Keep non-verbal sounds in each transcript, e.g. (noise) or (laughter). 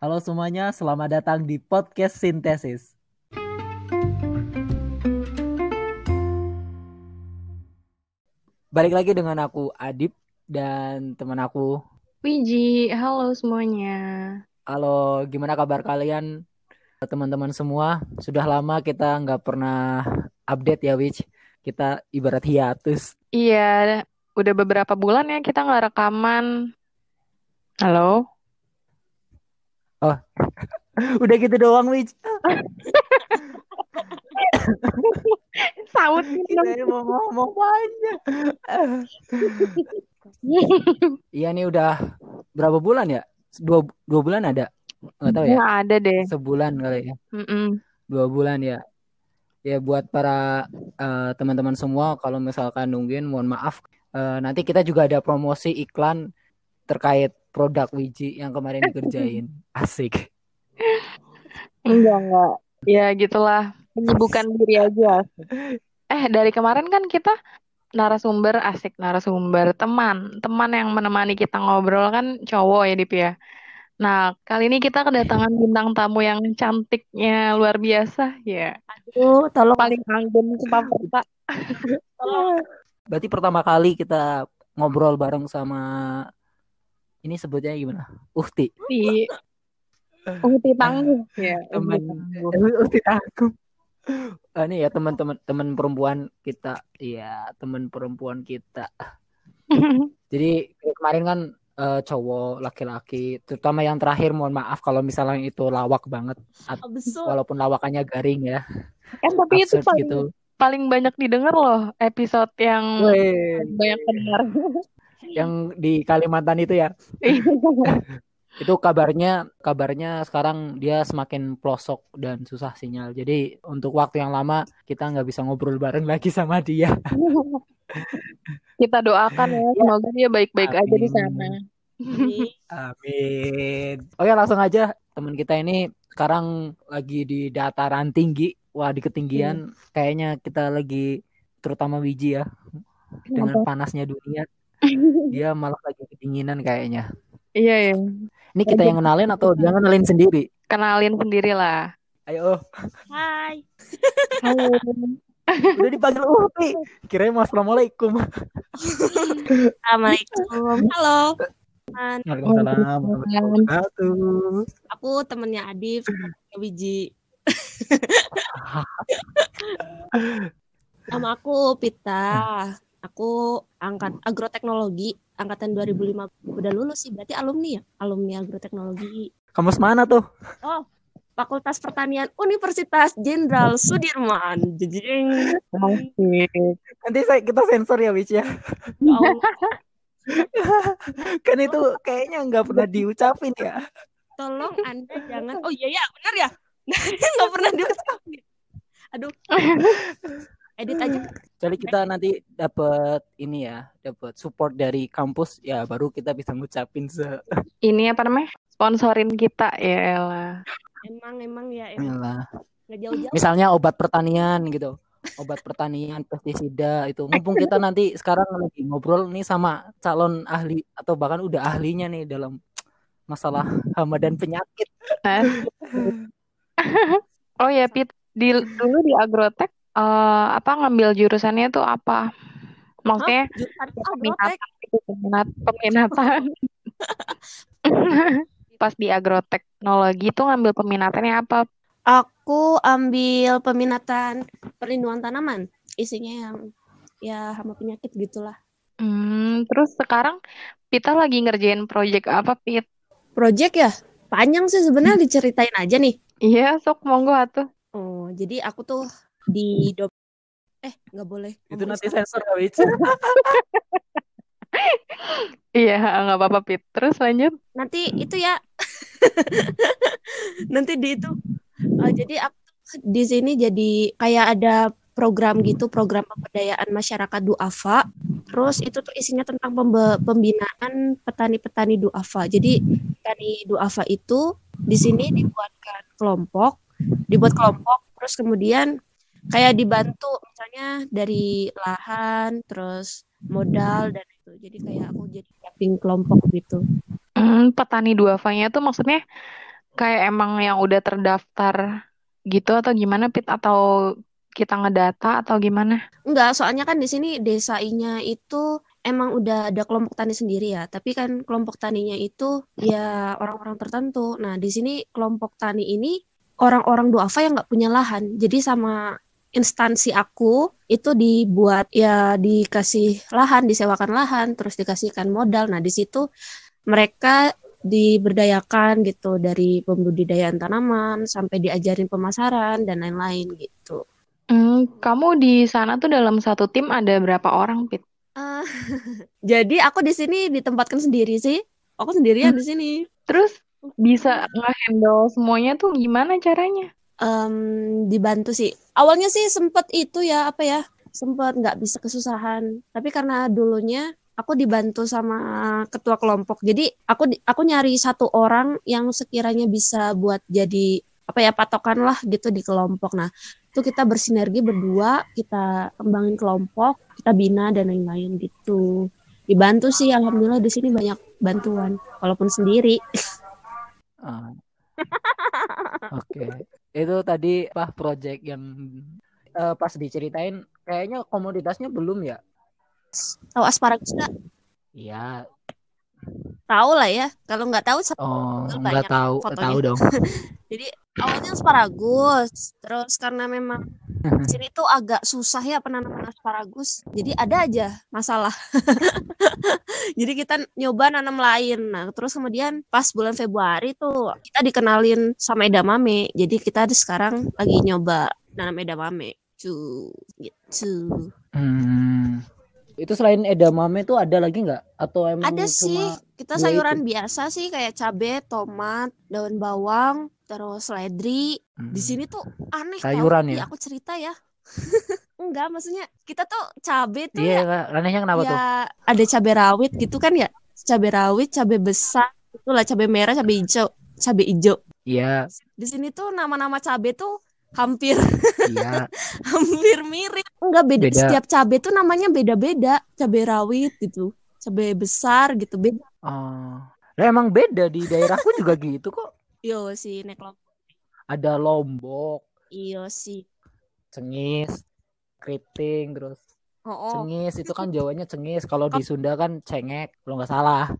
Halo semuanya, selamat datang di podcast Sintesis. Balik lagi dengan aku Adip dan teman aku. Wiji, halo semuanya. Halo, gimana kabar kalian teman-teman semua? Sudah lama kita nggak pernah update ya, Wich. Kita ibarat hiatus. Iya, udah beberapa bulan ya kita nggak rekaman. Halo? Oh, udah gitu doang, Wich. Saut Kita mau ngomong banyak. Iya nih udah berapa bulan ya? Dua, dua bulan ada? Nggak tahu ya. Nggak ada deh. Sebulan kali ya. Dua bulan ya. Ya buat para eh, teman-teman semua kalau misalkan nungguin mohon maaf. Eh, nanti kita juga ada promosi iklan terkait produk Wiji yang kemarin dikerjain. (laughs) Asik. Enggak, enggak. Ya gitulah, menyibukkan diri aja. Eh, dari kemarin kan kita narasumber asik, narasumber teman. Teman yang menemani kita ngobrol kan cowok ya, Dip ya. Nah, kali ini kita kedatangan bintang tamu yang cantiknya luar biasa, ya. Aduh, tolong Paling anggun sepapa (laughs) Berarti pertama kali kita ngobrol bareng sama ini sebutnya gimana? Uhti. di Uhti Tangguh ya Teman Uhti Tangguh. Ah, ini ya teman-teman teman perempuan kita. Iya, teman perempuan kita. (laughs) Jadi kemarin kan eh, cowok laki-laki, terutama yang terakhir mohon maaf kalau misalnya itu lawak banget, At- Absurd. walaupun lawakannya garing ya, kan tapi itu paling gitu. paling banyak didengar loh episode yang Weh, banyak pendengar (laughs) yang di Kalimantan itu ya, (laughs) itu kabarnya kabarnya sekarang dia semakin pelosok dan susah sinyal. Jadi untuk waktu yang lama kita nggak bisa ngobrol bareng lagi sama dia. (laughs) kita doakan ya semoga dia baik-baik aja di sana Amin. Oke langsung aja teman kita ini sekarang lagi di dataran tinggi. Wah di ketinggian kayaknya kita lagi terutama Wiji ya dengan panasnya dunia. Dia malah lagi kedinginan kayaknya. iya ya Ini kita yang kenalin atau dia kenalin sendiri? kenalin sendiri lah Ayo, Hai. halo udah dipanggil Uhti. Kirain mau assalamualaikum. Assalamualaikum. Halo. Waalaikumsalam. Aku temennya Adif, temennya Wiji. (laughs) Nama aku Pita. Aku angkat agroteknologi angkatan 2005. Udah lulus sih, berarti alumni ya? Alumni agroteknologi. Kamu semana tuh? Oh, Fakultas Pertanian Universitas Jenderal Sudirman. Jejeng. Nanti saya kita sensor ya, Wich ya. Allah, (laughs) Kan itu kayaknya nggak pernah diucapin ya. tolong Anda jangan. Oh iya ya, benar ya. (laughs) Nggak pernah diucapin. Aduh. (laughs) Edit aja. Jadi kita nanti dapat ini ya, dapat support dari kampus ya, baru kita bisa ngucapin se. (laughs) ini apa namanya sponsorin kita ya elah Emang emang ya emang jauh-jauh. Misalnya obat pertanian gitu. Obat pertanian, pestisida itu. Mumpung kita nanti sekarang lagi ngobrol nih sama calon ahli atau bahkan udah ahlinya nih dalam masalah hama dan penyakit. Nah. (laughs) oh ya Pit di dulu di agrotek eh, apa ngambil jurusannya tuh apa maksudnya agrotek. peminatan gitu, peminat peminatan (laughs) pas di agroteknologi tuh ngambil peminatannya apa Aku ambil peminatan perlindungan tanaman. Isinya yang ya hama penyakit gitulah. Hmm, terus sekarang Pita lagi ngerjain project apa, Pit? Project ya? Panjang sih sebenarnya diceritain aja nih. Iya, sok monggo atuh. Oh, jadi aku tuh di do- eh nggak boleh. Itu nanti sensor Wich. (laughs) Iya, nggak apa-apa, Pit. Terus lanjut. Nanti itu ya. (laughs) Nanti di itu. Eh, jadi aku di sini jadi kayak ada program gitu, program pemberdayaan masyarakat duafa. Terus itu tuh isinya tentang pembe- pembinaan petani-petani duafa. Jadi petani duafa itu di sini dibuatkan kelompok, dibuat kelompok, terus kemudian kayak dibantu misalnya dari lahan, terus modal dan itu. Jadi kayak aku jadi caping kelompok gitu. Hmm, petani duafanya tuh maksudnya kayak emang yang udah terdaftar gitu atau gimana Pit atau kita ngedata atau gimana? Enggak, soalnya kan di sini desa nya itu emang udah ada kelompok tani sendiri ya. Tapi kan kelompok taninya itu ya orang-orang tertentu. Nah, di sini kelompok tani ini orang-orang duafa yang nggak punya lahan. Jadi sama instansi aku itu dibuat ya dikasih lahan, disewakan lahan, terus dikasihkan modal. Nah, di situ mereka diberdayakan gitu dari pembudidayaan tanaman sampai diajarin pemasaran dan lain-lain gitu. Hmm, kamu di sana tuh dalam satu tim ada berapa orang, Pit? Uh, (laughs) jadi aku di sini ditempatkan sendiri sih. Aku sendirian di sini. Terus bisa nge-handle semuanya tuh gimana caranya? Um, dibantu sih. Awalnya sih sempet itu ya apa ya, sempet nggak bisa kesusahan. Tapi karena dulunya aku dibantu sama ketua kelompok. Jadi aku aku nyari satu orang yang sekiranya bisa buat jadi apa ya patokan lah gitu di kelompok. Nah, itu kita bersinergi berdua, kita kembangin kelompok, kita bina dan lain-lain gitu. Dibantu sih alhamdulillah di sini banyak bantuan walaupun sendiri. Uh. (laughs) Oke. Okay. Tadi apa project yang uh, pas diceritain kayaknya komoditasnya belum ya Tahu asparagus nggak? Iya. Tahu lah ya. Kalau nggak tahu, oh nggak tahu, fotonya. tahu dong. (laughs) Jadi awalnya asparagus, terus karena memang (laughs) di sini tuh agak susah ya penanaman asparagus, jadi ada aja masalah. (laughs) jadi kita nyoba nanam lain. Nah, terus kemudian pas bulan Februari tuh kita dikenalin sama edamame. Jadi kita sekarang lagi nyoba nanam edamame. Cu, gitu. Hmm. Itu selain edamame tuh ada lagi nggak? Atau emang Ada sih. Kita sayuran itu? biasa sih kayak cabe, tomat, daun bawang, terus ledri. Hmm. Di sini tuh aneh sayuran ya. ya. Aku cerita ya. (laughs) Enggak, maksudnya kita tuh cabe tuh iya, ya. anehnya kenapa ya, tuh? Ada cabe rawit gitu kan ya. Cabe rawit, cabe besar, itulah cabe merah, cabe hijau, cabe hijau. Iya. Di sini tuh nama-nama cabe tuh hampir iya. (laughs) hampir mirip enggak beda. beda. Setiap cabai tuh namanya beda-beda. Cabai rawit gitu cabai besar gitu beda. Oh. Nah, emang beda di daerahku juga (laughs) gitu kok. Iyo sih nek ada lombok iyo sih. cengis keriting terus oh, oh. cengis itu kan (laughs) jawanya cengis. Kalau di Sunda kan cengek kalau nggak salah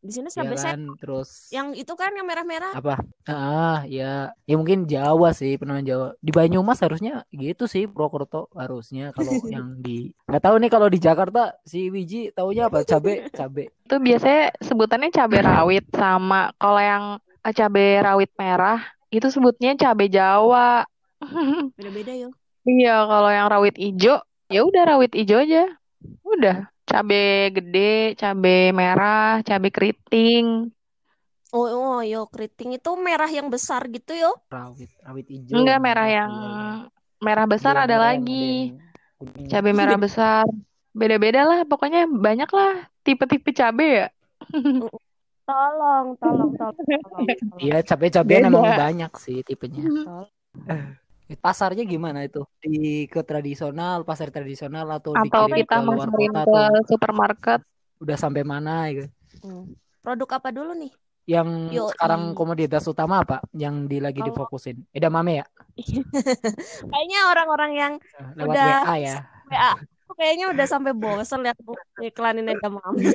di sini sampai ya kan? terus yang itu kan yang merah-merah. Apa? Ah ya ya mungkin Jawa sih penamaan Jawa. Di Banyumas harusnya gitu sih Purwokerto harusnya kalau (laughs) yang di nggak tahu nih kalau di Jakarta si Wiji taunya apa? Cabe cabe. (laughs) Itu biasanya sebutannya cabe (clears throat) rawit sama kalau yang eh, cabe rawit merah itu sebutnya cabe Jawa. (laughs) Beda-beda yo. Iya kalau yang rawit hijau ya udah rawit hijau aja. Udah cabe gede, cabe merah, cabe keriting. Oh, oh, yo keriting itu merah yang besar gitu yo. Rawit, rawit hijau. Enggak, merah yang merah besar ada lagi. Cabe merah besar. Beda-beda lah, pokoknya banyak lah tipe-tipe cabe ya. (laughs) tolong, tolong, tolong. Iya, cabe-cabean emang banyak sih tipenya. (laughs) Pasarnya gimana itu? Di ke tradisional, pasar tradisional atau atau kita ke luar kota ke atau supermarket? Udah sampai mana gitu? Hmm. Produk apa dulu nih? Yang Yo, sekarang komoditas utama apa? Yang di lagi oh. difokusin? Edamame ya? (laughs) Kayaknya orang-orang yang Lewat udah WA ya. WA. Kayaknya udah sampai bosan lihat iklanin edamame. (laughs)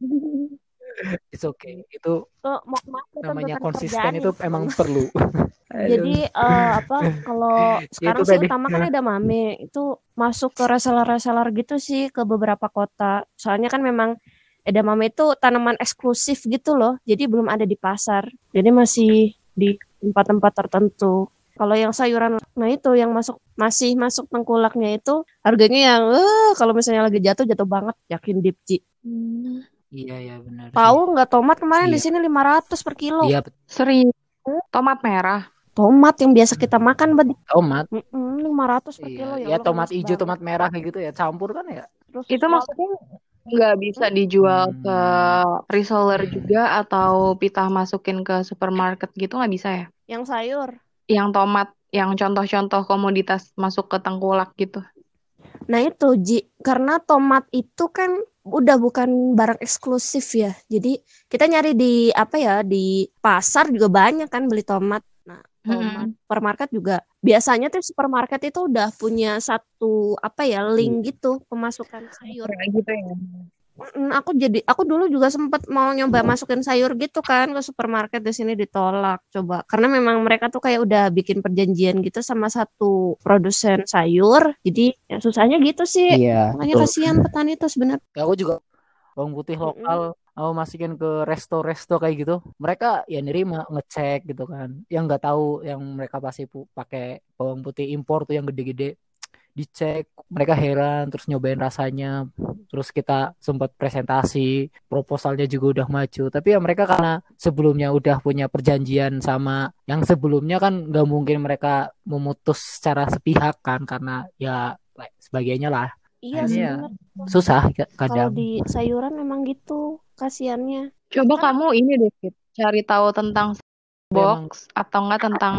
(laughs) It's okay. Itu oh, mau namanya konsisten itu emang (laughs) perlu. Jadi uh, apa kalau (laughs) sekarang sih utama kan ada mame itu masuk ke reseller-reseller gitu sih ke beberapa kota. Soalnya kan memang edamame itu tanaman eksklusif gitu loh. Jadi belum ada di pasar. Jadi masih di tempat-tempat tertentu. Kalau yang sayuran, nah itu yang masuk masih masuk tengkulaknya itu harganya yang uh, kalau misalnya lagi jatuh jatuh banget, yakin dipci. Hmm. Iya ya benar. Tahu nggak tomat kemarin iya. di sini 500 per kilo. Iya. Serius. Tomat merah. Tomat yang biasa kita makan, Bad. Tomat. Lima ratus per iya. kilo ya. Ya tomat hijau, tomat merah kayak gitu ya, campur kan ya. Terus itu maksudnya nggak bisa dijual hmm. ke reseller hmm. juga atau pitah masukin ke supermarket gitu nggak bisa ya? Yang sayur. Yang tomat, yang contoh-contoh komoditas masuk ke tengkulak gitu. Nah itu Ji, karena tomat itu kan udah bukan barang eksklusif ya. Jadi kita nyari di apa ya di pasar juga banyak kan beli tomat. Nah, tomat Mm-mm. supermarket juga biasanya tuh supermarket itu udah punya satu apa ya link gitu pemasukan sayur. Gitu ya. Mm, aku jadi aku dulu juga sempet mau nyoba masukin sayur gitu kan ke supermarket di sini ditolak coba. Karena memang mereka tuh kayak udah bikin perjanjian gitu sama satu produsen sayur jadi ya susahnya gitu sih. Iya, makanya betul. kasihan petani tuh sebenarnya. Ya, aku juga bawang putih lokal mau masukin ke resto-resto kayak gitu mereka ya nerima ngecek gitu kan. Yang nggak tahu yang mereka pasti pakai bawang putih impor tuh yang gede-gede dicek mereka heran terus nyobain rasanya. Terus kita sempat presentasi proposalnya juga udah maju. Tapi ya mereka karena sebelumnya udah punya perjanjian sama yang sebelumnya kan nggak mungkin mereka memutus secara sepihak kan karena ya sebagainya lah. Iya sih ya, bener. susah ka- kalau kadang. di sayuran memang gitu kasihannya Coba kamu ini deh, cari tahu tentang Memang- box atau enggak tentang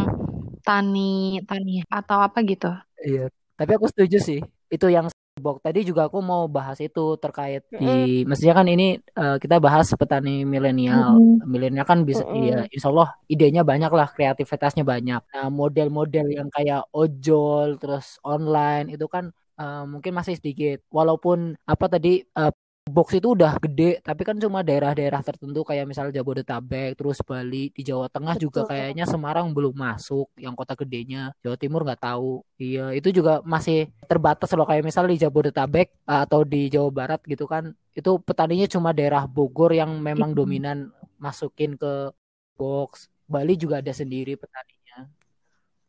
tani tani atau apa gitu. Iya, tapi aku setuju sih. Itu yang box tadi juga aku mau bahas itu terkait di mestinya kan ini eh, kita bahas petani milenial. Mm-mm. Milenial kan bisa Mm-mm. iya insya Allah idenya banyak lah, kreativitasnya banyak. Nah, model-model yang kayak ojol terus online itu kan eh, mungkin masih sedikit. Walaupun apa tadi eh, box itu udah gede, tapi kan cuma daerah-daerah tertentu kayak misal Jabodetabek, terus Bali, di Jawa Tengah juga Betul. kayaknya Semarang belum masuk, yang kota gedenya. Jawa Timur nggak tahu. Iya, itu juga masih terbatas loh kayak misal di Jabodetabek eh, atau di Jawa Barat gitu kan. Itu petaninya cuma daerah Bogor yang memang Mhm. dominan masukin ke box. Bali juga ada sendiri petaninya.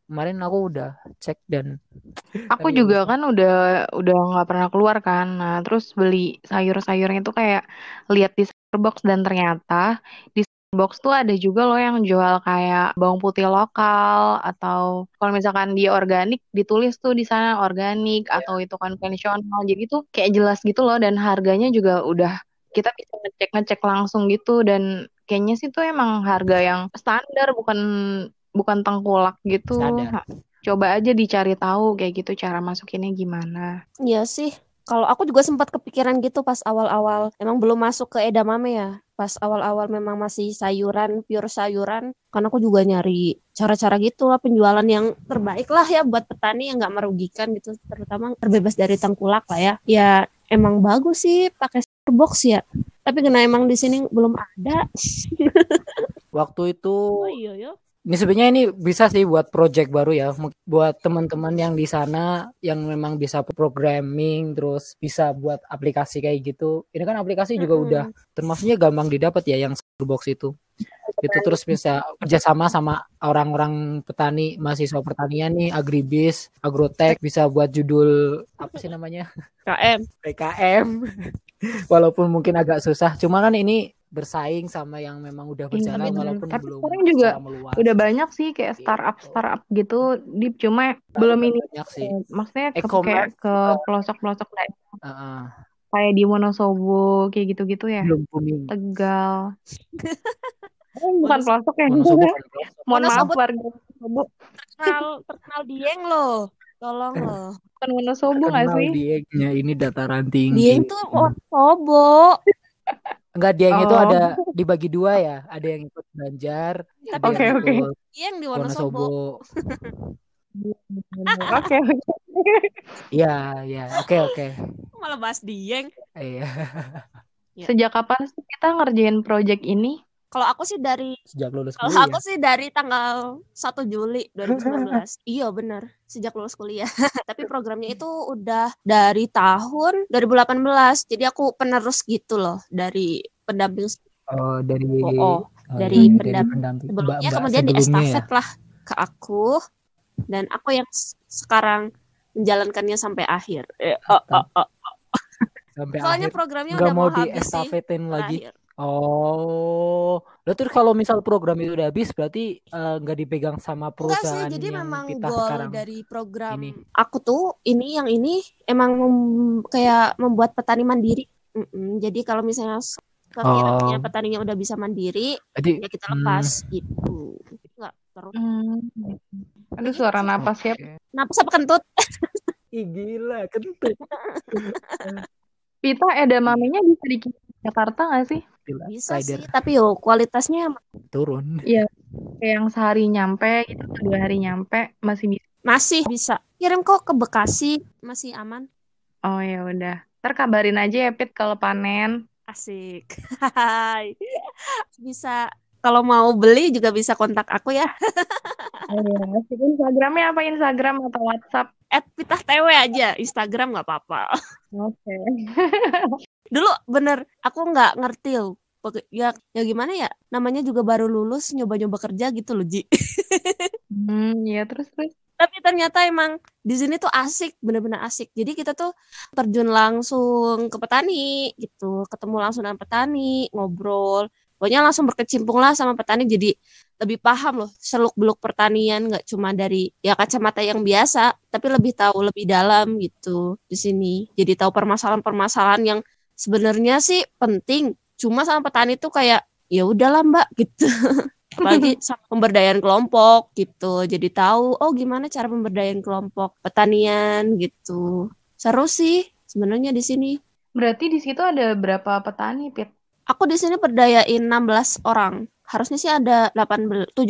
Kemarin aku udah cek dan Aku juga kan udah udah nggak pernah keluar kan. Nah, terus beli sayur-sayurnya itu kayak lihat di box dan ternyata di box tuh ada juga loh yang jual kayak bawang putih lokal atau kalau misalkan dia organik ditulis tuh di sana organik atau itu konvensional. Jadi tuh kayak jelas gitu loh dan harganya juga udah kita bisa ngecek-ngecek langsung gitu dan kayaknya sih tuh emang harga yang standar bukan bukan tengkulak gitu. Standar. Coba aja dicari tahu kayak gitu cara masukinnya gimana. Iya sih. Kalau aku juga sempat kepikiran gitu pas awal-awal emang belum masuk ke edamame ya. Pas awal-awal memang masih sayuran, pure sayuran. Kan aku juga nyari cara-cara gitu lah penjualan yang terbaik lah ya buat petani yang nggak merugikan gitu. Terutama terbebas dari tengkulak lah ya. Ya emang bagus sih pakai box ya. Tapi kena emang di sini belum ada. (laughs) Waktu itu Oh iya ya. Ini sebenarnya ini bisa sih buat project baru ya, buat teman-teman yang di sana yang memang bisa programming, terus bisa buat aplikasi kayak gitu. Ini kan aplikasi juga Mm-mm. udah termasuknya gampang didapat ya yang box itu. Itu terus bisa kerjasama sama orang-orang petani, mahasiswa pertanian nih, agribis, agrotech, bisa buat judul apa sih namanya? KM. PKM. (laughs) Walaupun mungkin agak susah, cuma kan ini bersaing sama yang memang udah Iya, berjalan bener. walaupun Tapi belum sekarang juga meluas. Udah banyak sih kayak Gitu. startup startup gitu, Dip. Cuma belum ini banyak sih. maksudnya ke, E-commerce kayak ke juga. pelosok-pelosok daerah Heeh. kayak di Wonosobo kayak gitu-gitu ya. belum booming. Tegal. (laughs) Oh, bukan pelosok ya. Wonosobo (laughs) kan pelosok. Mohon maaf warga Wonosobo. terkenal terkenal Dieng loh. Tolong loh. Bukan Wonosobo nggak sih? Diengnya ini dataran tinggi. Dieng tuh Wonosobo. Enggak Dieng itu Oh. ada dibagi dua ya. Ada yang ikut Banjar, Oke, yang oke. ikut Dieng di Wonosobo. Wonosobo. (laughs) Oke, oke. Iya, iya. Oke, oke. Malah bahas Dieng. Iya. Sejak kapan sih kita ngerjain project ini? Kalau aku sih dari Sejak lulus kalau kuliah. aku sih dari tanggal 1 Juli 2019. (laughs) iya benar, sejak lulus kuliah. (laughs) Tapi programnya itu udah dari tahun 2018. Jadi aku penerus gitu loh dari pendamping Oh, dari Oh, oh. oh, Dari iya, pendam- pendamping. sebelumnya kemudian di ya. estafet lah ke aku dan aku yang sekarang menjalankannya sampai akhir. Eh, oh, oh, oh. Sampai Soalnya akhir. programnya Nggak udah mau mau habis sih. diestafetin lagi. terakhir. Oh, lalu terus kalau misal program itu udah habis, berarti eh, nggak dipegang sama Enggak sih, perusahaan jadi yang memang kita goal sekarang. dari program ini. aku tuh ini yang ini emang mem- kayak membuat petani mandiri. Mm-mm. Jadi kalau misalnya sekiranya Oh. petaninya udah bisa mandiri, Jadi, ya kita hmm, lepas gitu. Enggak terus. Hmm. Aduh, suara napas ya. oke. Kenapa sampai kentut? (laughs) Ih gila, kentut. (laughs) Pita edamamenya bisa dikirim ke Jakarta nggak sih? Gila, Bisa rider sih, tapi yo kualitasnya turun. Iya. Kayak yang sehari nyampe gitu, dua hari nyampe masih bisa. masih bisa. Kirim kok ke Bekasi, masih aman. Oh ya udah. Ntar kabarin aja ya Pit kalau panen. Asik. (laughs) Hai. Bisa kalau mau beli juga bisa kontak aku ya. Oh ya, Instagramnya apa? Instagram atau WhatsApp? At Pitah TW aja, Instagram nggak apa-apa. Oke. (laughs) Dulu bener, aku nggak ngerti loh. Ya, ya gimana ya? Namanya juga baru lulus, nyoba-nyoba kerja gitu loh, Ji. (laughs) Hmm, ya terus terus. Tapi ternyata emang di sini tuh asik, bener-bener asik. Jadi kita tuh terjun langsung ke petani gitu, ketemu langsung dengan petani, ngobrol. Pokoknya langsung berkecimpung lah sama petani, jadi lebih paham loh seluk-beluk pertanian, nggak cuma dari ya kacamata yang biasa, tapi lebih tahu lebih dalam gitu di sini. Jadi tahu permasalahan-permasalahan yang sebenarnya sih penting, cuma sama petani tuh kayak ya udahlah Mbak gitu. (laughs) apalagi (laughs) sama pemberdayaan kelompok gitu jadi tahu oh gimana cara pemberdayaan kelompok pertanian gitu seru sih sebenarnya di sini Berarti di situ ada berapa petani, Pit? Aku di sini berdayain 16 orang harusnya sih ada 18 17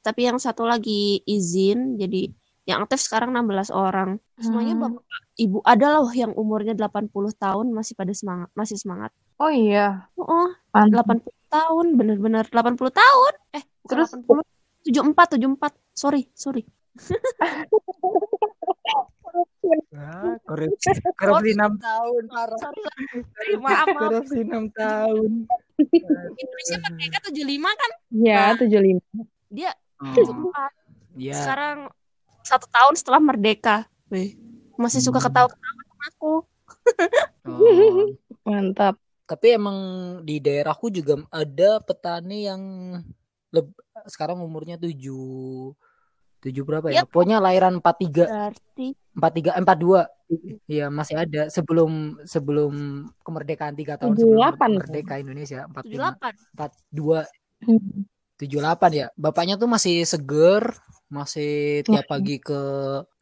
tapi yang satu lagi izin jadi yang aktif sekarang 16 orang semuanya Hmm. bapak ibu ada loh yang umurnya 80 tahun masih pada semangat masih semangat Oh iya. oh Mantap. 80 tahun bener-bener 80 tahun eh Terus? bukan 80 74 74 sorry sorry (laughs) Ah, (laughs) korupsi, korupsi enam tahun parah. sorry maaf maaf Korupsi enam tahun. (laughs) Indonesia merdeka 75 kan Ya, Nah. 75. dia Oh, 74 ya. sekarang satu tahun setelah merdeka Wih, masih suka Hmm. ketawa-ketawa sama aku Oh. (laughs) Mantap. Tapi emang di daerahku juga ada petani yang leb- sekarang umurnya tujuh tujuh berapa ya? Yap. Pokoknya lahiran 43, berarti 43, 42. Iya, masih ada sebelum sebelum kemerdekaan tiga tahun sebelum 78. merdeka Indonesia 45 78 42 Hmm. 78 ya. Bapaknya tuh masih seger, masih tiap pagi ke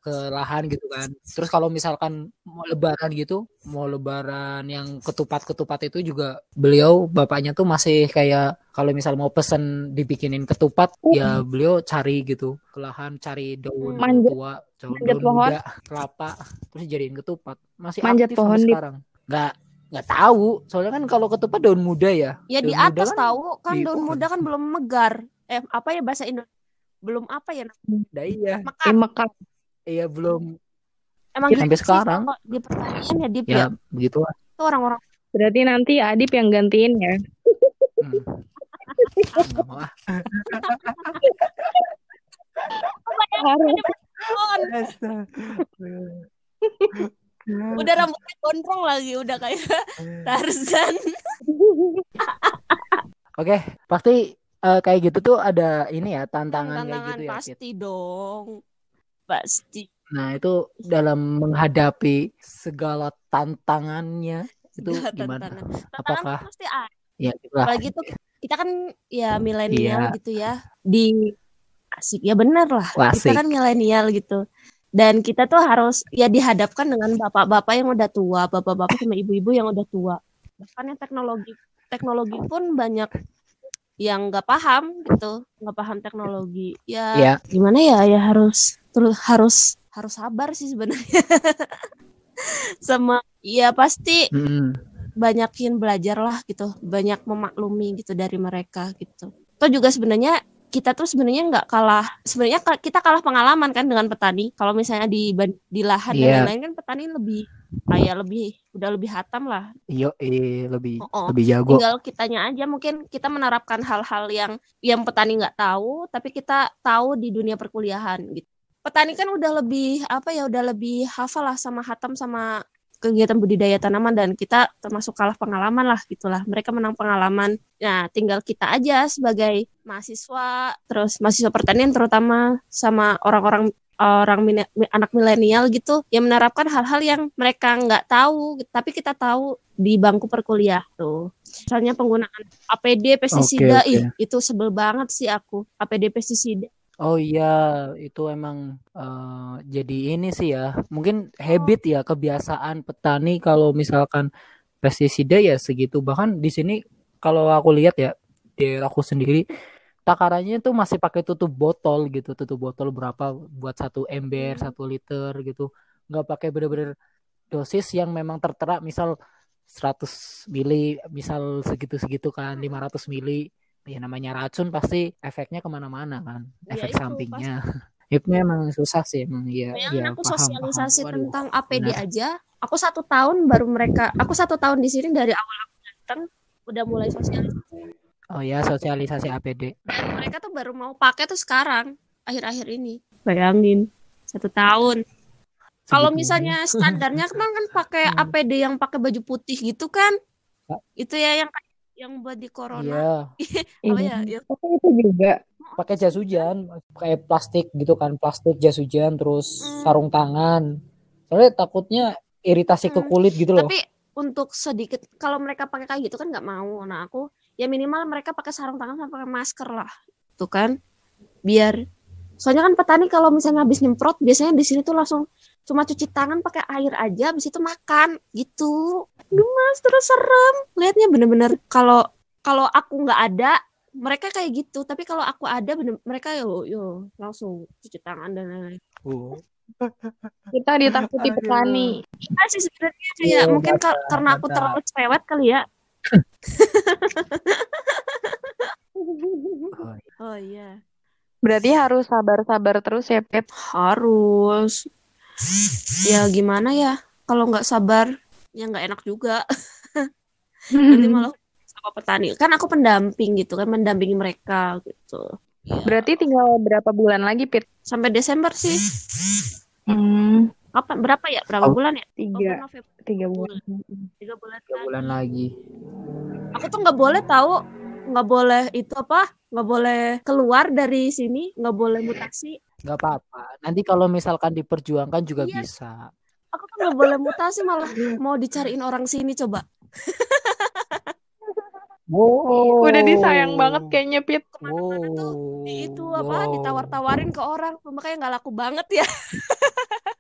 ke lahan gitu kan. Terus kalau misalkan mau lebaran gitu, mau lebaran yang ketupat-ketupat itu juga beliau bapaknya tuh masih kayak kalau misal mau pesen dibikinin ketupat, Uh. ya beliau cari gitu ke lahan cari daun Manjat- tua, daun, manjat daun pohon. muda, kelapa, terus jadiin ketupat. Masih Manjat aktif pohon di- sekarang. Nggak nggak tahu, soalnya kan kalau ketupat daun muda ya. ya di Daun atas kan tahu kan di daun pohon. muda kan belum megar eh apa ya bahasa Indonesia belum apa ya Nah, iya, mekar Eh, mekar. Iya belum emang sampai gitu sekarang. di pertanian ya Dip ya ya begitu lah. itu orang-orang Berarti nanti Adip yang gantiin ya. Hmm. Ah, ah. Harus. udah rambutnya gondrong lagi udah kayak (laughs) Tarzan Oke, pasti eh, kayak gitu tuh ada ini ya tantangan kayak tantangan gitu ya. Kit. pasti dong pasti. Nah itu dalam menghadapi segala tantangannya itu Segala gimana? tantangan. Tantangan Apakah pasti ada. Ya itulah. apalagi tuh kita kan ya milenial Iya. gitu ya di asik. Ya bener lah. Wah, kita kan milenial gitu. Dan kita tuh harus ya dihadapkan dengan bapak-bapak yang udah tua bapak-bapak sama ibu-ibu yang udah tua. Bahkan yang teknologi teknologi pun banyak yang nggak paham gitu. Nggak paham teknologi. Ya Ya, gimana ya? Ya harus terus harus harus sabar sih sebenarnya (laughs) sama ya pasti mm, banyakin belajar lah gitu banyak memaklumi gitu dari mereka gitu atau juga sebenarnya kita tuh sebenarnya nggak kalah sebenarnya kita kalah pengalaman kan dengan petani kalau misalnya di di lahan dan Iya. lain-lain kan petani lebih kayak lebih udah lebih hatam lah eh, lebih Oh, oh. lebih jago. tinggal kitanya aja mungkin kita menerapkan hal-hal yang yang petani nggak tahu tapi kita tahu di dunia perkuliahan gitu petani kan udah lebih apa ya udah lebih hafal lah sama hatam sama kegiatan budidaya tanaman dan kita termasuk kalah pengalaman lah gitulah. Mereka menang pengalaman. Nah tinggal kita aja sebagai mahasiswa terus mahasiswa pertanian terutama sama orang-orang orang anak milenial gitu yang menerapkan hal-hal yang mereka nggak tahu tapi kita tahu di bangku perkuliah tuh. Misalnya penggunaan APD pestisida oke. ih itu sebel banget sih aku. APD pestisida Oh iya, itu emang eh, jadi ini sih ya. Mungkin habit ya, kebiasaan petani kalau misalkan pestisida ya segitu bahkan di sini kalau aku lihat ya di aku sendiri takarannya tuh masih pakai tutup botol gitu tutup botol berapa buat satu ember Hmm. satu liter gitu nggak pakai bener-bener dosis yang memang tertera misal 100 mili misal segitu-segitu kan 500 mili ya namanya racun pasti efeknya ke mana-mana kan Ya efek itu, sampingnya (laughs) itu memang susah sih emang ya Bayangin ya aku paham sosialisasi paham Waduh, tentang APD benar. aja. Aku satu tahun baru mereka, aku satu tahun di sini dari awal aku datang udah mulai sosialisasi. oh ya sosialisasi APD Mereka tuh baru mau pakai tuh sekarang, akhir-akhir ini. Bayangin, satu tahun. Kalau misalnya standarnya (laughs) kan kan pakai. APD yang pakai baju putih gitu kan? Itu ya yang yang buat di corona. iya (laughs) Apa ya? ya? Tapi itu juga. pakai jas hujan pakai plastik gitu kan plastik jas hujan terus Hmm. sarung tangan soalnya takutnya iritasi ke Hmm. kulit gitu loh Tapi untuk sedikit kalau mereka pakai kayak gitu kan nggak mau. Nah aku ya minimal mereka pakai sarung tangan sama pakai masker lah, tuh kan? Biar soalnya kan petani kalau misalnya habis nyemprot biasanya di sini tuh langsung cuma cuci tangan pakai air aja, habis itu makan gitu. Aduh mas terus serem. Lihatnya bener-bener kalau kalau aku nggak ada mereka kayak gitu tapi kalau aku ada bener mereka yo yo langsung cuci tangan dan lain-lain Oh. Kita ditakuti Aduh. petani. Iya sih sebenarnya kayak Iya, mungkin karena aku terlalu cerewet kali ya (laughs) Oh, oh iya Berarti harus sabar-sabar terus ya, Pet. harus ya gimana ya? Kalau nggak sabar ya nggak enak juga. Nanti malah sama petani. Kan aku pendamping gitu kan mendampingi mereka gitu. Berarti tinggal berapa bulan lagi, Pit? sampai Desember sih. Hmm, kapan? Berapa ya? Berapa Oh. bulan ya? Oh, tiga, November tiga bulan. tiga bulan. Tiga lagi. bulan lagi. Aku tuh nggak boleh tahu. Nggak boleh itu apa? Nggak boleh keluar dari sini. Nggak boleh mutasi nggak apa-apa. Nanti kalau misalkan diperjuangkan juga Iya. bisa. Aku tuh nggak boleh mutasi malah mau dicariin orang sini coba. Wow Udah disayang banget kayaknya, Pit. ke mana-mana tuh di itu apa Wow. ditawar-tawarin ke orang. Makanya nggak laku banget ya (laughs)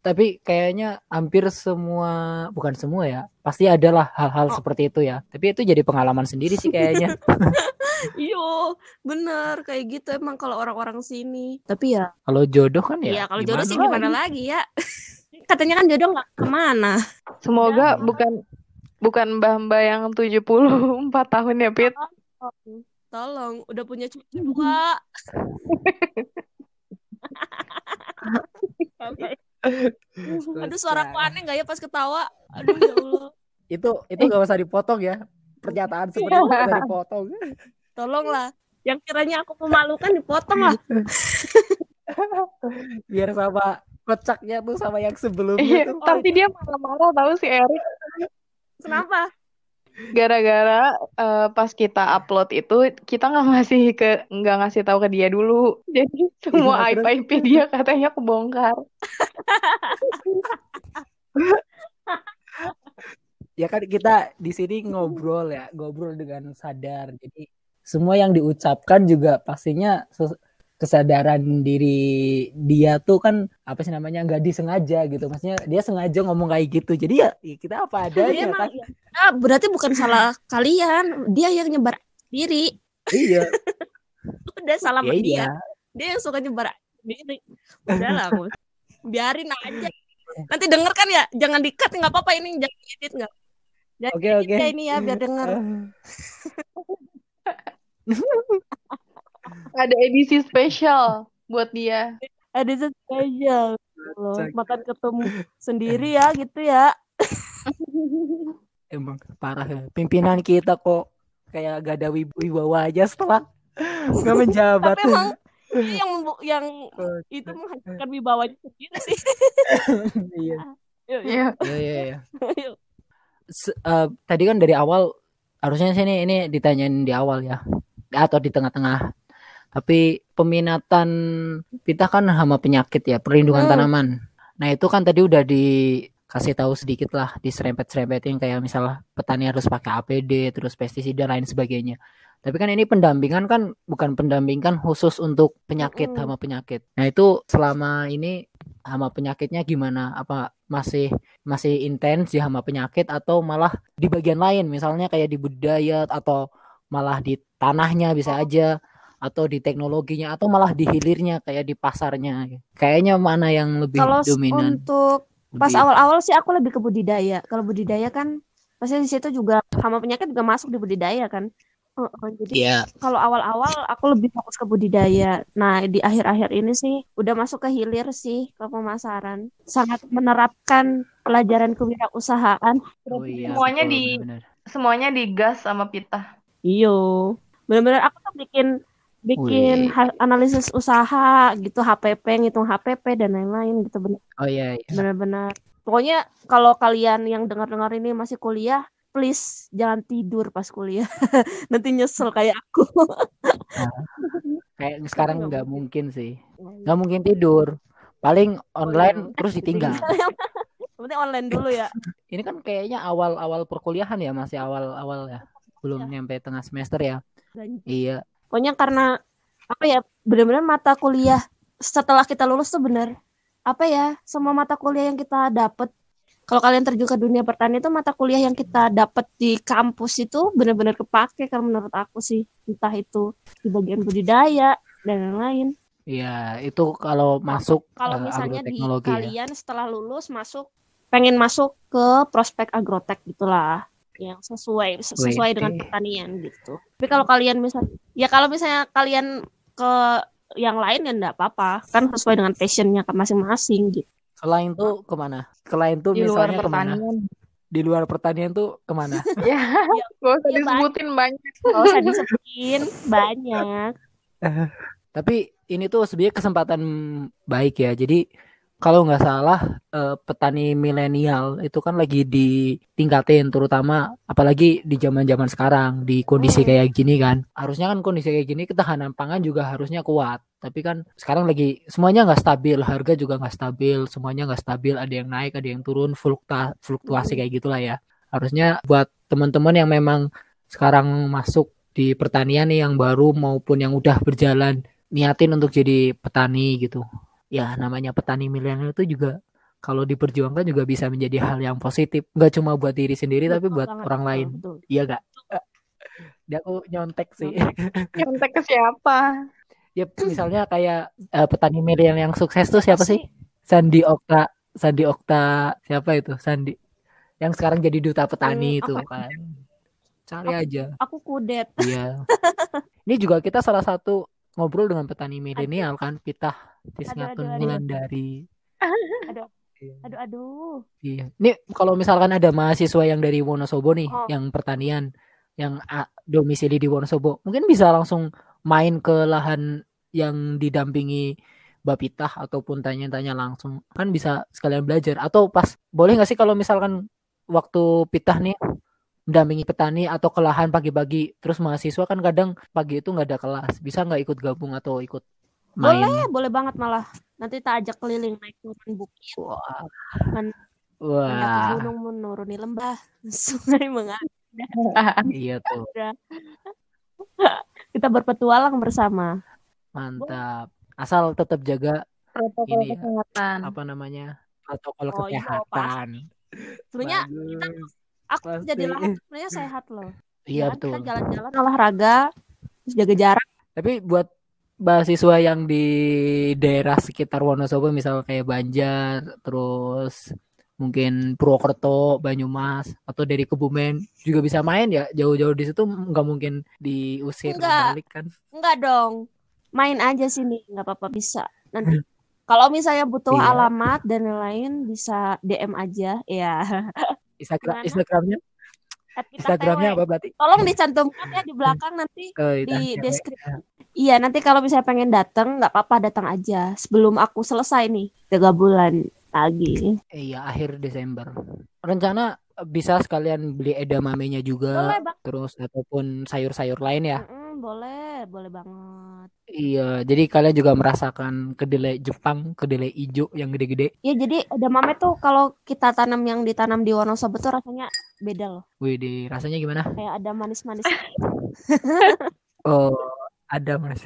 tapi kayaknya hampir semua bukan semua ya pasti adalah hal-hal Oh. seperti itu ya. Tapi itu jadi pengalaman sendiri sih kayaknya. (laughs) Iyo bener kayak gitu emang kalau orang-orang sini. Tapi ya kalau jodoh kan ya iya kalau jodoh sih gimana lagi? ya? (laughs) Katanya kan jodoh nggak ke mana. Semoga Ya. bukan bukan mbah-mbah yang 74 tahun ya, Pit. tolong udah punya cucu dua (laughs) aduh suaraku aneh nggak ya pas ketawa? Aduh ya Allah. Itu itu gak usah dipotong ya. Pernyataan seperti itu gak usah dipotong. Tolonglah. Yang kiranya aku memalukan dipotong lah. (laughs) Biar sama kocaknya tuh sama yang sebelumnya Iya, tuh. tapi dia marah-marah tahu si Erik kenapa gara-gara eh, pas kita upload itu kita nggak ngasih ke nggak ngasih tahu ke dia dulu. Jadi semua aib terus? aib dia katanya kebongkar. (laughs) Ya kan kita di sini ngobrol ya ngobrol dengan sadar. Jadi semua yang diucapkan juga pastinya kesadaran diri dia tuh kan apa sih namanya nggak disengaja gitu. Maksudnya dia sengaja ngomong kayak gitu. Jadi ya, ya kita apa Dia adanya emang kan? ya, ah, berarti bukan salah kalian. Dia yang nyebar sendiri iya. (laughs) Udah salah ya sama dia iya. dia. Yang suka nyebar sendiri udah lah Mus. biarin aja. Nanti denger kan ya jangan dikat nggak apa-apa ini jangan edit nggak? Jangan oke oke. ya ini ya biar denger (laughs) (laughs) ada edisi spesial buat dia. Ada spesial. Loh makan ketemu (laughs) sendiri ya gitu ya. (laughs) Emang parah ya. Pimpinan kita kok kayak gak ada wib- wibawa aja setelah nggak menjabat. Tapi emang (laughs) yang yang itu menghancurkan wibawanya sendiri. Sih iya. Iya. iya iya. Iya. eh, tadi kan dari awal harusnya sini ini ditanyain di awal ya. Atau di tengah-tengah tapi peminatan kita kan hama penyakit ya perlindungan Hmm. tanaman. Nah itu kan tadi udah dikasih tahu sedikit lah diserempet-serempetin kayak misalnya petani harus pakai APD terus pestisida dan lain sebagainya. Tapi kan ini pendampingan kan bukan pendampingan khusus untuk penyakit hama penyakit. Nah itu selama ini hama penyakitnya gimana? Apa masih masih intens di hama penyakit atau malah di bagian lain? Misalnya kayak di budaya atau malah di tanahnya bisa aja atau di teknologinya atau malah di hilirnya kayak di pasarnya kayaknya mana yang lebih Kalau dominan untuk pas awal-awal sih aku lebih ke budidaya. Kalau budidaya kan pasti di situ juga hama penyakit juga masuk di budidaya kan. Heeh, jadi Iya kalau awal-awal aku lebih fokus ke budidaya. Nah, di akhir-akhir ini sih udah masuk ke hilir sih ke pemasaran. Sangat menerapkan pelajaran kewirausahaan. oh iya Semuanya betul, di- benar-benar. Semuanya digas sama pita. Iyo, bener-bener aku tuh bikin bikin Wih. analisis usaha gitu, HPP, ngitung HPP dan lain-lain gitu bener oh iya, iya. bener-bener. Pokoknya kalau kalian yang dengar-dengar ini masih kuliah, please jangan tidur pas kuliah. (laughs) Nanti nyesel kayak aku. kayak sekarang nggak (laughs) mungkin sih nggak mungkin tidur paling online iya. terus ditinggal (laughs) penting online dulu ya. ini kan kayaknya awal-awal perkuliahan ya masih awal-awal ya belum nyampe tengah semester ya Dan iya Pokoknya karena apa ya benar-benar mata kuliah setelah kita lulus tuh bener. Apa ya semua mata kuliah yang kita dapat kalau kalian terjun ke dunia pertanian itu mata kuliah yang kita dapat di kampus itu benar-benar kepake kalau menurut aku sih. Entah itu di bagian budidaya dan lain-lain. Iya itu kalau masuk kalau eh, misalnya di ya. kalian setelah lulus masuk pengen masuk ke prospek agrotek gitulah yang sesuai sesuai dengan eh. pertanian gitu. Tapi kalau kalian misal ya kalau misalnya kalian ke yang lain ya enggak apa-apa kan sesuai dengan passionnya ke masing-masing gitu. selain tuh ke mana selain tuh Di luar misalnya ke mana pertanian. di luar pertanian tuh ke mana (laughs) Ya, gak usah Iya, disebutin banyak. Gak usah disebutin banyak. tapi ini tuh sebenarnya kesempatan baik ya jadi kalau nggak salah eh, petani milenial itu kan lagi ditingkatin terutama apalagi di zaman-zaman sekarang di kondisi Hmm. kayak gini kan. Harusnya kan kondisi kayak gini ketahanan pangan juga harusnya kuat. Tapi kan sekarang lagi semuanya nggak stabil harga juga nggak stabil semuanya nggak stabil ada yang naik ada yang turun flukta fluktuasi kayak gitulah ya. Harusnya buat teman-teman yang memang sekarang masuk di pertanian nih yang baru maupun yang udah berjalan niatin untuk jadi petani gitu ya namanya petani milenial itu juga kalau diperjuangkan juga bisa menjadi hal yang positif. Nggak cuma buat diri sendiri tapi Betul buat banget, orang betul, lain. betul. iya gak dia aku nyontek sih. Nyontek. Ke siapa? ya misalnya kayak eh, petani milenial yang sukses tuh siapa sih? Sandi Okta Sandi Okta siapa itu? Sandi. Yang sekarang jadi duta petani Hmm, itu apa? kan. Cari aja. Aku kudet. Iya. Ini juga kita salah satu ngobrol dengan petani milenial kan, Pitah (laughs) Aduh, aduh. Wulandari. Aduh, aduh, aduh. Iya. Ini kalau misalkan ada mahasiswa yang dari Wonosobo nih, Oh. yang pertanian, yang ah, domisili di Wonosobo, mungkin bisa langsung main ke lahan yang didampingi Mbak Pitah ataupun tanya-tanya langsung. Kan bisa sekalian belajar. Atau pas, boleh nggak sih kalau misalkan waktu Pitah nih mendampingi petani atau ke lahan pagi-pagi, terus mahasiswa kan kadang pagi itu nggak ada kelas, bisa nggak ikut gabung atau ikut main? Boleh, boleh banget malah. Nanti tak ajak keliling naik turun bukit, Wah. Men- Wah, mendaki gunung, menuruni lembah, (laughs) sungai mengalir. iya tuh, Kita berpetualang bersama. mantap. Asal tetap jaga Protokol Ini ya. kesehatan. apa namanya protokol Oh, iya, kesehatan. Sebenarnya Bagus. aku Pasti. jadi lahan sebenarnya sehat loh. Iya Kan betul. Kita jalan-jalan olahraga, terus jaga jarak. Tapi buat mahasiswa yang di daerah sekitar Wonosobo misal kayak Banjar, terus mungkin Purwokerto, Banyumas, atau dari Kebumen juga bisa main ya. Jauh-jauh di situ nggak mungkin diusir Nggak. balik kan? Enggak dong. Main aja sini, nggak apa-apa bisa. Nanti kalau misalnya butuh Iya. alamat dan lain-lain bisa DM aja ya. Instagram? Instagramnya Instagramnya TW. apa berarti? Tolong dicantumkan ya di (laughs) belakang nanti Eh, di cewek. deskripsi. Iya, nanti kalau misalnya pengen datang nggak apa-apa datang aja sebelum aku selesai nih tiga bulan lagi. Iya, akhir Desember. Rencana bisa sekalian beli edamamenya juga, Boleh bang, terus ataupun sayur-sayur lain ya. Mm-mm, boleh, boleh banget. Iya, jadi kalian juga merasakan kedelai Jepang, kedelai ijo yang gede-gede. Ya jadi edamame tuh kalau kita tanam yang ditanam di Wonosobo tuh rasanya beda loh. Wih, di rasanya gimana? Kayak ada manis-manis. (laughs) Oh, ada mas.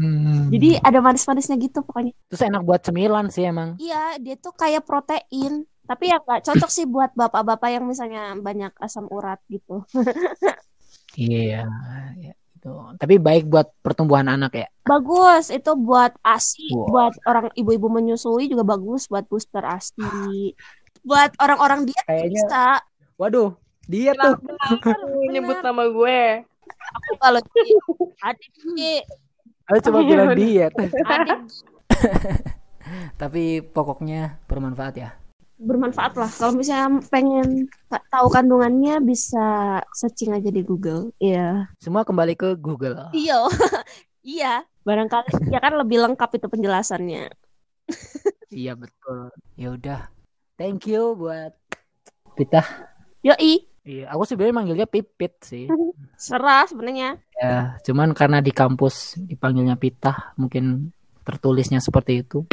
Hmm. Jadi ada manis-manisnya gitu pokoknya. terus enak buat cemilan sih emang. Iya, dia tuh kayak protein. Tapi ya nggak cocok sih buat bapak-bapak yang misalnya banyak asam urat gitu. (laughs) Iya, ya, itu. Tapi baik buat pertumbuhan anak ya. Bagus, itu buat ASI, Wow. buat orang ibu-ibu menyusui juga bagus buat booster ASI. Buat orang-orang diet Kayaknya, bisa. waduh, dia tuh. (laughs) Nyebut nama gue? Aku kalau di adik Gi, Aku cuma bilang diet. adik (laughs) Tapi pokoknya bermanfaat ya. Bermanfaat lah. Kalau misalnya pengen ta- tahu kandungannya bisa searching aja di Google. Iya. Semua kembali ke Google. Iya. (laughs) iya. Barangkali ya kan lebih lengkap itu penjelasannya. Iya betul. Ya udah. Thank you buat Pitah. Yoi, Iya, aku sebenarnya manggilnya Pipit sih. (laughs) serah sebenarnya. Ya, cuman karena di kampus dipanggilnya Pitah, mungkin tertulisnya seperti itu.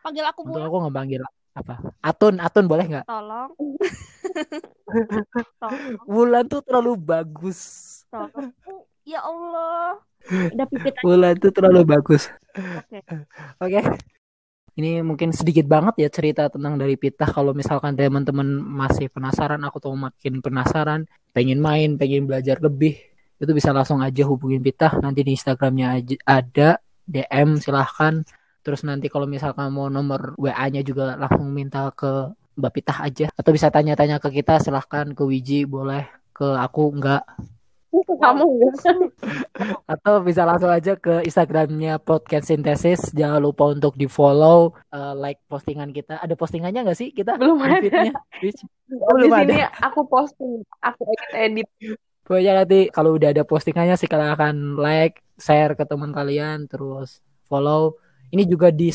Panggil aku Untuk aku nggak panggil apa? Atun, Atun boleh nggak? tolong. (laughs) tolong, Wulan tuh terlalu bagus. tolong. Ya Allah. Udah pipit aja. Wulan tuh terlalu bagus. Oke. Oke. Ini mungkin sedikit banget ya cerita tentang dari Pitah. Kalau misalkan teman-teman masih penasaran, aku tuh makin penasaran, pengen main, pengen belajar lebih, itu bisa langsung aja hubungin Pitah. Nanti di Instagramnya ada DM silahkan. Terus nanti kalau misalkan mau nomor WA-nya juga langsung minta ke Mbak Pitah aja. Atau bisa tanya-tanya ke kita silahkan ke Wiji boleh ke aku enggak (laughs) Kamu enggak? (laughs) atau bisa langsung aja ke Instagramnya podcast synthesis jangan lupa untuk di follow like postingan kita ada postingannya nggak sih kita Belum ada. Rich? Di belum ada. sini aku posting, aku edit edit. pokoknya nanti kalau udah ada postingannya silakan like share ke teman kalian terus follow ini juga di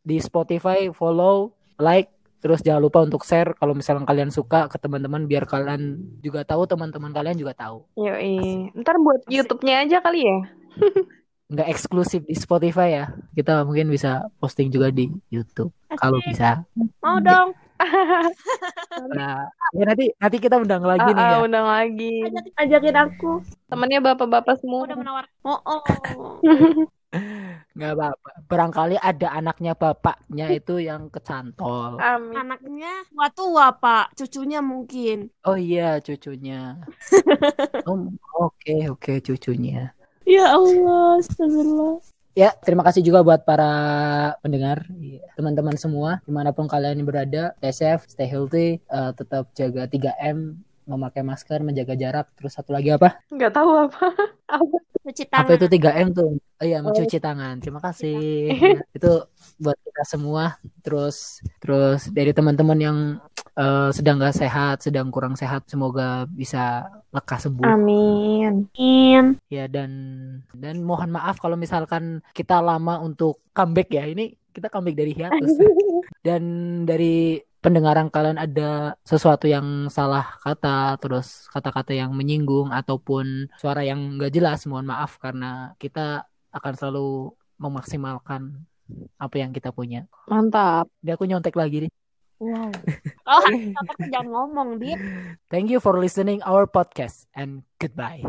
di Spotify follow like terus jangan lupa untuk share kalau misalnya kalian suka ke teman-teman biar kalian juga tahu teman-teman kalian juga tahu Yoi. Ntar buat YouTube-nya aja kali ya. (laughs) nggak eksklusif di Spotify ya kita mungkin bisa posting juga di YouTube kalau bisa Mau dong. (laughs) Nah, ya nanti nanti kita undang lagi nih Ah, ya. undang lagi. Ajakin, ajakin aku. Temennya bapak-bapak semua. Udah menawar. (laughs) Oh, oh. Nggak apa-apa. Barangkali ada anaknya bapaknya itu yang kecantol. Amin. Anaknya tua-tua, Pak. Cucunya mungkin. Oh iya, cucunya. (laughs) Oh, Oke, oke, cucunya. Ya Allah, astagfirullah. Ya, terima kasih juga buat para pendengar, Iya, teman-teman semua, di mana pun kalian berada, stay safe, stay healthy, eh, tetap jaga 3M, memakai masker, menjaga jarak, terus satu lagi apa? Nggak tahu apa. (laughs) Apa? Cuci Apa tangan. itu 3M tuh? Oh iya, mencuci tangan. Terima kasih. (laughs) Itu buat kita semua. Terus terus dari teman-teman yang eh, sedang gak sehat, sedang kurang sehat, semoga bisa lekas sembuh. Amin. Amin. Ya dan dan mohon maaf kalau misalkan kita lama untuk comeback ya. Ini kita comeback dari hiatus. (laughs) Dan dari pendengaran kalian ada sesuatu yang salah kata, terus kata-kata yang menyinggung ataupun suara yang nggak jelas, mohon maaf karena kita akan selalu memaksimalkan apa yang kita punya. Mantap. Dia aku nyontek lagi nih. Wow. (laughs) Oh, jangan ngomong, Dit. Thank you for listening our podcast and goodbye.